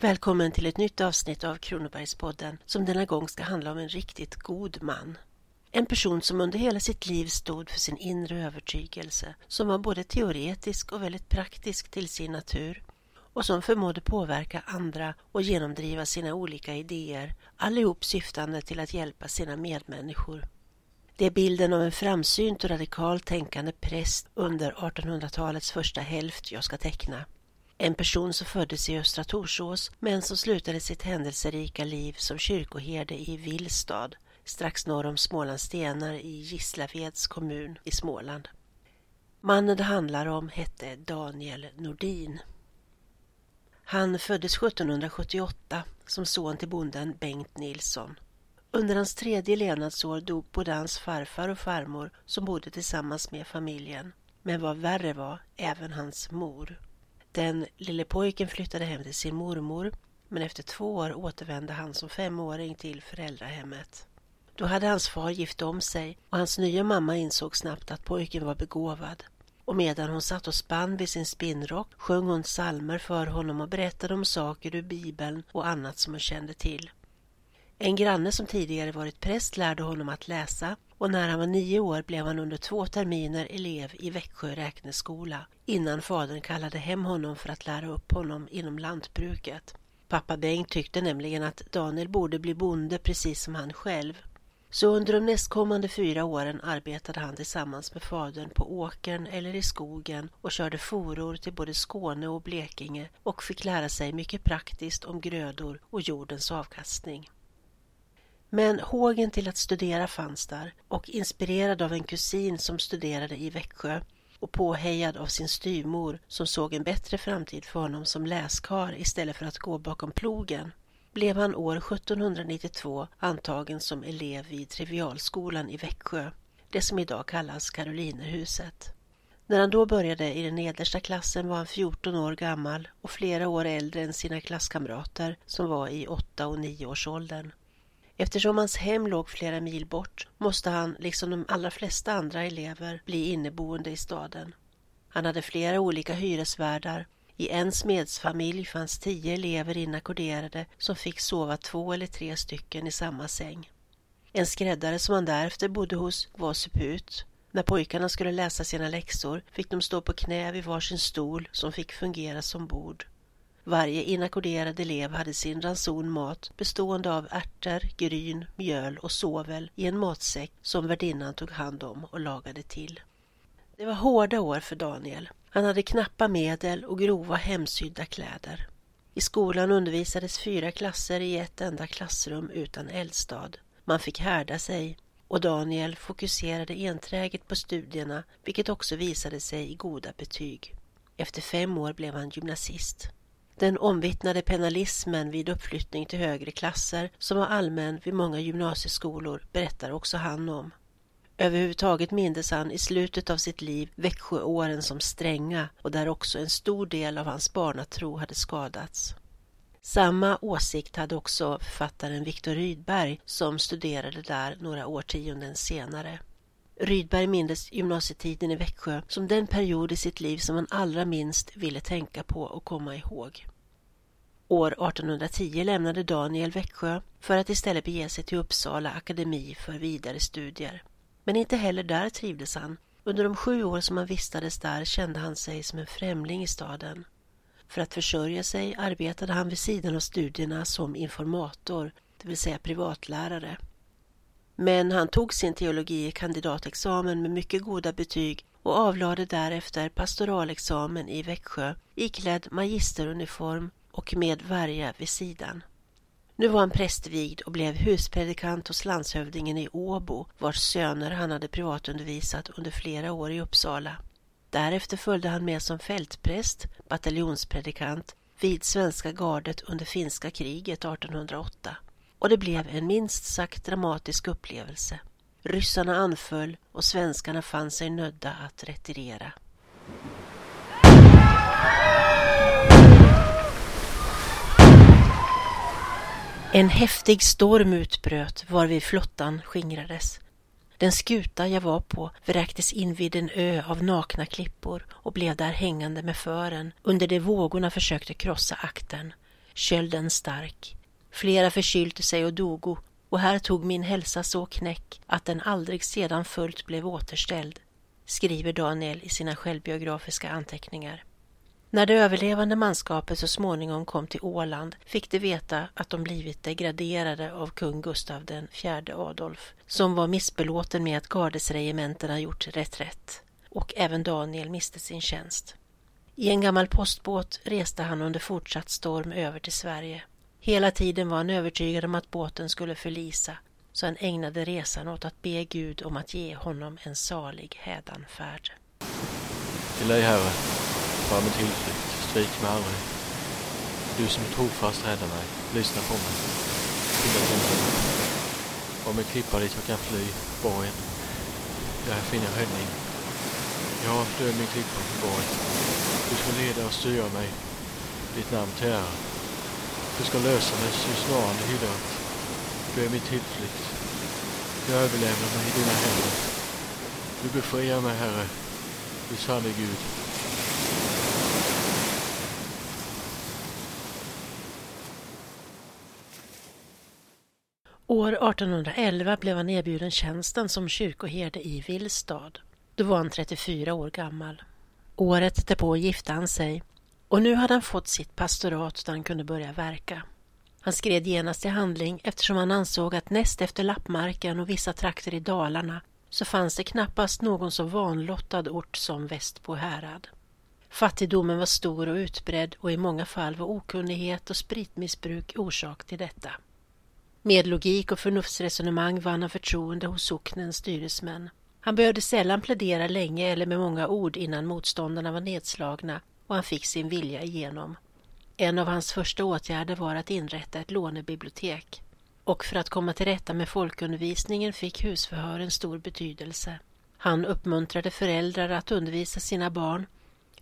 Välkommen till ett nytt avsnitt av Kronobergspodden som denna gång ska handla om en riktigt god man. En person som under hela sitt liv stod för sin inre övertygelse, som var både teoretisk och väldigt praktisk till sin natur och som förmådde påverka andra och genomdriva sina olika idéer, allihop syftande till att hjälpa sina medmänniskor. Det är bilden av en framsynt och radikalt tänkande präst under 1800-talets första hälft jag ska teckna. En person som föddes i Östra Torsås men som slutade sitt händelserika liv som kyrkoherde i Villstad strax norr om Smålandstenar i Gislaveds kommun i Småland. Mannen det handlar om hette Daniel Nordin. Han föddes 1778 som son till bonden Bengt Nilsson. Under hans tredje levnadsår dog både hans farfar och farmor som bodde tillsammans med familjen. Men vad värre var, även hans mor. Den lille pojken flyttade hem till sin mormor men efter två år återvände han som femåring till föräldrahemmet. Då hade hans far gift om sig och hans nya mamma insåg snabbt att pojken var begåvad. Och medan hon satt och spann vid sin spinnrock sjöng hon salmer för honom och berättade om saker ur Bibeln och annat som hon kände till. En granne som tidigare varit präst lärde honom att läsa och när han var nio år blev han under två terminer elev i Växjö räkneskola innan fadern kallade hem honom för att lära upp honom inom lantbruket. Pappa Bengt tyckte nämligen att Daniel borde bli bonde precis som han själv. Så under de nästkommande fyra åren arbetade han tillsammans med fadern på åkern eller i skogen och körde foror till både Skåne och Blekinge och fick lära sig mycket praktiskt om grödor och jordens avkastning. Men hågen till att studera fanns där och inspirerad av en kusin som studerade i Växjö och påhejad av sin styvmor som såg en bättre framtid för honom som läskar istället för att gå bakom plogen blev han år 1792 antagen som elev vid Trivialskolan i Växjö, det som idag kallas Karolinerhuset. När han då började i den nedersta klassen var han 14 år gammal och flera år äldre än sina klasskamrater som var i 8 och 9 års åldern. Eftersom hans hem låg flera mil bort måste han, liksom de allra flesta andra elever, bli inneboende i staden. Han hade flera olika hyresvärdar. I en smedsfamilj fanns tio elever inackorderade som fick sova två eller tre stycken i samma säng. En skräddare som han därefter bodde hos var suput. När pojkarna skulle läsa sina läxor fick de stå på knä vid varsin stol som fick fungera som bord. Varje inackorderad elev hade sin ranson mat bestående av ärtor, gryn, mjöl och sovel i en matsäck som värdinnan tog hand om och lagade till. Det var hårda år för Daniel. Han hade knappa medel och grova hemsydda kläder. I skolan undervisades fyra klasser i ett enda klassrum utan eldstad. Man fick härda sig och Daniel fokuserade enträget på studierna vilket också visade sig i goda betyg. Efter fem år blev han gymnasist. Den omvittnade penalismen vid uppflyttning till högre klasser som var allmän vid många gymnasieskolor berättar också han om. Överhuvudtaget mindes han i slutet av sitt liv Växjöåren som stränga och där också en stor del av hans barnatro hade skadats. Samma åsikt hade också författaren Viktor Rydberg som studerade där några årtionden senare. Rydberg mindes gymnasietiden i Växjö som den period i sitt liv som han allra minst ville tänka på och komma ihåg. År 1810 lämnade Daniel Växjö för att istället bege sig till Uppsala akademi för vidare studier. Men inte heller där trivdes han. Under de sju år som han vistades där kände han sig som en främling i staden. För att försörja sig arbetade han vid sidan av studierna som informator, det vill säga privatlärare. Men han tog sin teologie kandidatexamen med mycket goda betyg och avlade därefter pastoralexamen i Växjö iklädd magisteruniform och med värja vid sidan. Nu var han prästvigd och blev huspredikant hos landshövdingen i Åbo vars söner han hade privatundervisat under flera år i Uppsala. Därefter följde han med som fältpräst, bataljonspredikant, vid svenska gardet under finska kriget 1808 och det blev en minst sagt dramatisk upplevelse. Ryssarna anföll och svenskarna fann sig nödda att retirera. En häftig storm utbröt varvid flottan skingrades. Den skuta jag var på vräktes in vid en ö av nakna klippor och blev där hängande med fören under det vågorna försökte krossa akten. kölden stark. Flera förkylte sig och dogo och här tog min hälsa så knäck att den aldrig sedan fullt blev återställd, skriver Daniel i sina självbiografiska anteckningar. När det överlevande manskapet så småningom kom till Åland fick de veta att de blivit degraderade av kung Gustav den fjärde Adolf, som var missbelåten med att gardesregementena gjort reträtt. Och även Daniel miste sin tjänst. I en gammal postbåt reste han under fortsatt storm över till Sverige. Hela tiden var han övertygad om att båten skulle förlisa, så han ägnade resan åt att be Gud om att ge honom en salig hädanfärd. Till dig, Herre, var min tillflykt, svik mig aldrig. Du som är trofast räddar mig, lyssna på mig. Skynda mig. Om en klippa dit jag kan fly, borgen. Där finner jag räddning. Ja, du är min klippa, borg. Du ska leda och styra mig, ditt namn till ära. Du ska lösa mig så snarande hyddat. Du är min tillflykt. Jag överlämnar mig i dina händer. Du befriar mig, Herre, du sanne Gud. År 1811 blev han erbjuden tjänsten som kyrkoherde i Villstad. Då var han 34 år gammal. Året därpå gifte han sig och nu hade han fått sitt pastorat där han kunde börja verka. Han skred genast i handling eftersom han ansåg att näst efter Lappmarken och vissa trakter i Dalarna så fanns det knappast någon så vanlottad ort som Västbo härad. Fattigdomen var stor och utbredd och i många fall var okunnighet och spritmissbruk orsak till detta. Med logik och förnuftsresonemang vann han förtroende hos socknens styresmän. Han behövde sällan plädera länge eller med många ord innan motståndarna var nedslagna och han fick sin vilja igenom. En av hans första åtgärder var att inrätta ett lånebibliotek. Och för att komma till rätta med folkundervisningen fick husförhören stor betydelse. Han uppmuntrade föräldrar att undervisa sina barn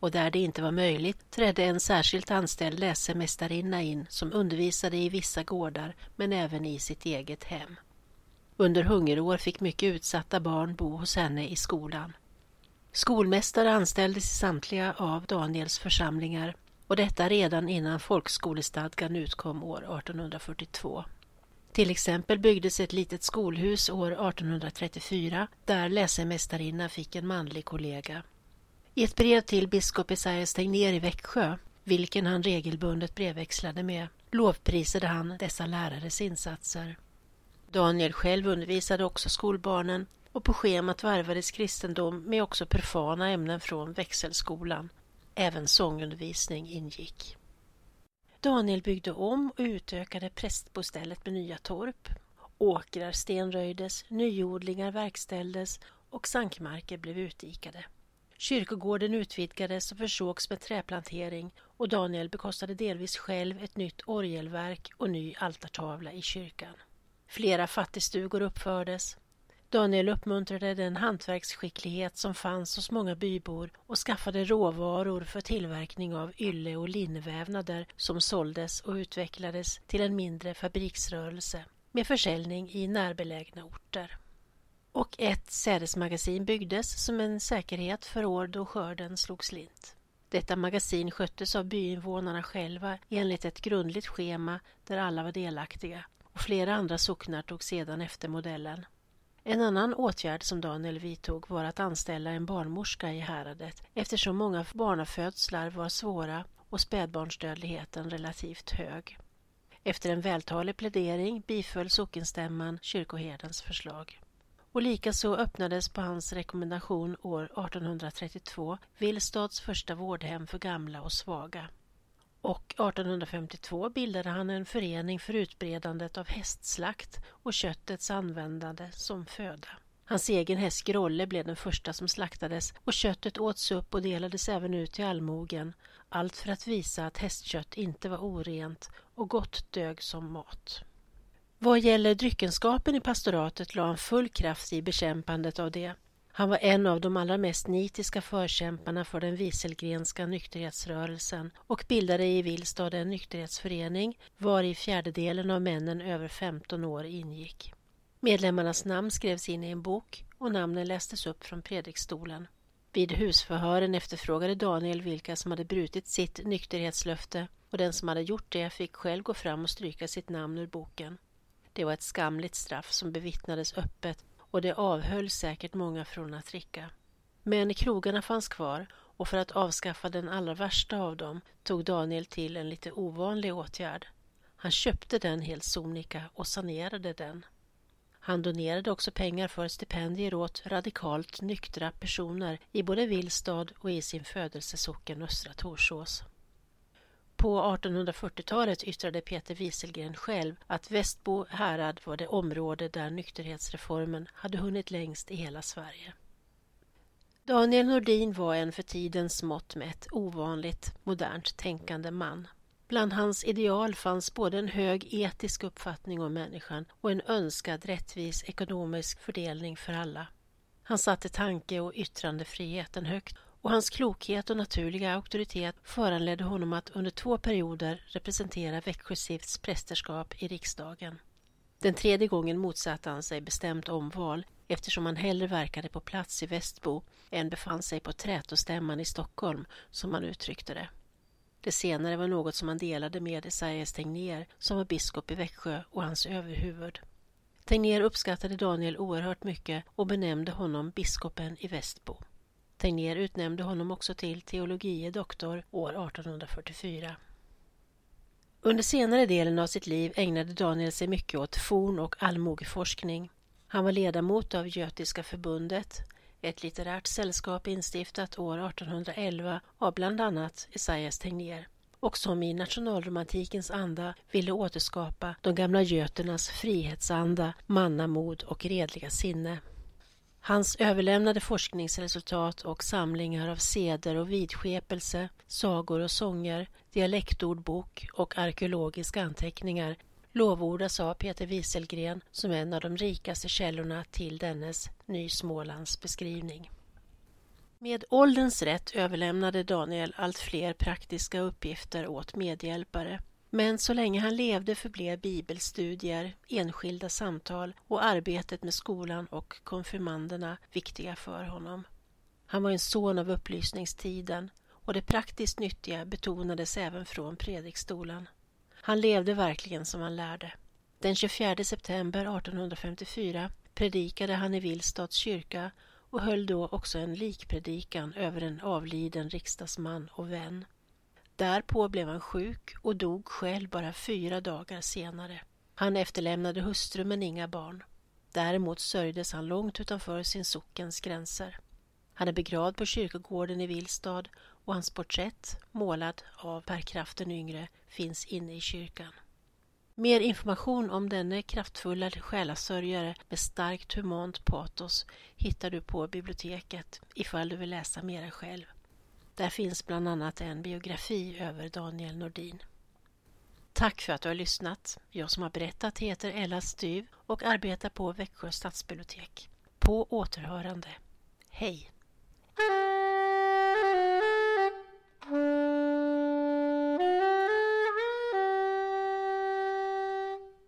och där det inte var möjligt trädde en särskilt anställd läsemästarinna in som undervisade i vissa gårdar men även i sitt eget hem. Under hungerår fick mycket utsatta barn bo hos henne i skolan. Skolmästare anställdes i samtliga av Daniels församlingar och detta redan innan folkskolestadgan utkom år 1842. Till exempel byggdes ett litet skolhus år 1834 där läsemästarinna fick en manlig kollega. I ett brev till biskop Esaias Tegnér i Växjö, vilken han regelbundet brevväxlade med, lovprisade han dessa lärares insatser. Daniel själv undervisade också skolbarnen och på schemat varvades kristendom med också profana ämnen från växelskolan. Även sångundervisning ingick. Daniel byggde om och utökade prästbostället med nya torp. Åkrar stenröjdes, nyodlingar verkställdes och sankmarker blev utdikade. Kyrkogården utvidgades och försågs med träplantering och Daniel bekostade delvis själv ett nytt orgelverk och ny altartavla i kyrkan. Flera fattigstugor uppfördes. Daniel uppmuntrade den hantverksskicklighet som fanns hos många bybor och skaffade råvaror för tillverkning av ylle och linnevävnader som såldes och utvecklades till en mindre fabriksrörelse med försäljning i närbelägna orter. Och ett sädesmagasin byggdes som en säkerhet för år då skörden slog slint. Detta magasin sköttes av byinvånarna själva enligt ett grundligt schema där alla var delaktiga och flera andra socknar tog sedan efter modellen. En annan åtgärd som Daniel vidtog var att anställa en barnmorska i häradet eftersom många barnafödslar var svåra och spädbarnsdödligheten relativt hög. Efter en vältalig plädering biföll sockenstämman kyrkoherdens förslag. Och likaså öppnades på hans rekommendation år 1832 Villstads första vårdhem för gamla och svaga och 1852 bildade han en förening för utbredandet av hästslakt och köttets användande som föda. Hans egen häst Grolle blev den första som slaktades och köttet åts upp och delades även ut till allmogen. Allt för att visa att hästkött inte var orent och gott dög som mat. Vad gäller dryckenskapen i pastoratet la han full kraft i bekämpandet av det. Han var en av de allra mest nitiska förkämparna för den Wieselgrenska nykterhetsrörelsen och bildade i Vilstad en nykterhetsförening var i fjärdedelen av männen över 15 år ingick. Medlemmarnas namn skrevs in i en bok och namnen lästes upp från predikstolen. Vid husförhören efterfrågade Daniel vilka som hade brutit sitt nykterhetslöfte och den som hade gjort det fick själv gå fram och stryka sitt namn ur boken. Det var ett skamligt straff som bevittnades öppet och det avhöll säkert många från att dricka. Men krogarna fanns kvar och för att avskaffa den allra värsta av dem tog Daniel till en lite ovanlig åtgärd. Han köpte den helt sonika och sanerade den. Han donerade också pengar för stipendier åt radikalt nyktra personer i både Villstad och i sin födelsesocken Östra Torsås. På 1840-talet yttrade Peter Wieselgren själv att Västbo härad var det område där nykterhetsreformen hade hunnit längst i hela Sverige. Daniel Nordin var en för tidens mått mätt ovanligt modernt tänkande man. Bland hans ideal fanns både en hög etisk uppfattning om människan och en önskad rättvis ekonomisk fördelning för alla. Han satte tanke och yttrandefriheten högt och hans klokhet och naturliga auktoritet föranledde honom att under två perioder representera Växjö stifts prästerskap i riksdagen. Den tredje gången motsatte han sig bestämt omval eftersom han hellre verkade på plats i Västbo än befann sig på trätostämman i Stockholm, som han uttryckte det. Det senare var något som han delade med Esaias Tegnér som var biskop i Växjö och hans överhuvud. Tegnér uppskattade Daniel oerhört mycket och benämnde honom biskopen i Västbo. Tegnér utnämnde honom också till teologie doktor år 1844. Under senare delen av sitt liv ägnade Daniel sig mycket åt forn och allmogeforskning. Han var ledamot av Götiska förbundet, ett litterärt sällskap instiftat år 1811 av bland annat Esaias Tegnér och som i nationalromantikens anda ville återskapa de gamla göternas frihetsanda, mannamod och redliga sinne. Hans överlämnade forskningsresultat och samlingar av seder och vidskepelse, sagor och sånger, dialektordbok och arkeologiska anteckningar lovordas av Peter Wieselgren som en av de rikaste källorna till dennes Ny Smålands beskrivning. Med ålderns rätt överlämnade Daniel allt fler praktiska uppgifter åt medhjälpare. Men så länge han levde förblev bibelstudier, enskilda samtal och arbetet med skolan och konfirmanderna viktiga för honom. Han var en son av upplysningstiden och det praktiskt nyttiga betonades även från predikstolen. Han levde verkligen som han lärde. Den 24 september 1854 predikade han i Vilstads kyrka och höll då också en likpredikan över en avliden riksdagsman och vän. Därpå blev han sjuk och dog själv bara fyra dagar senare. Han efterlämnade hustru men inga barn. Däremot sörjdes han långt utanför sin sockens gränser. Han är begravd på kyrkogården i Vilstad och hans porträtt, målad av Per Kraft den yngre, finns inne i kyrkan. Mer information om denne kraftfulla själasörjare med starkt humant patos hittar du på biblioteket ifall du vill läsa mera själv. Där finns bland annat en biografi över Daniel Nordin. Tack för att du har lyssnat. Jag som har berättat heter Ella Styv och arbetar på Växjö stadsbibliotek. På återhörande. Hej!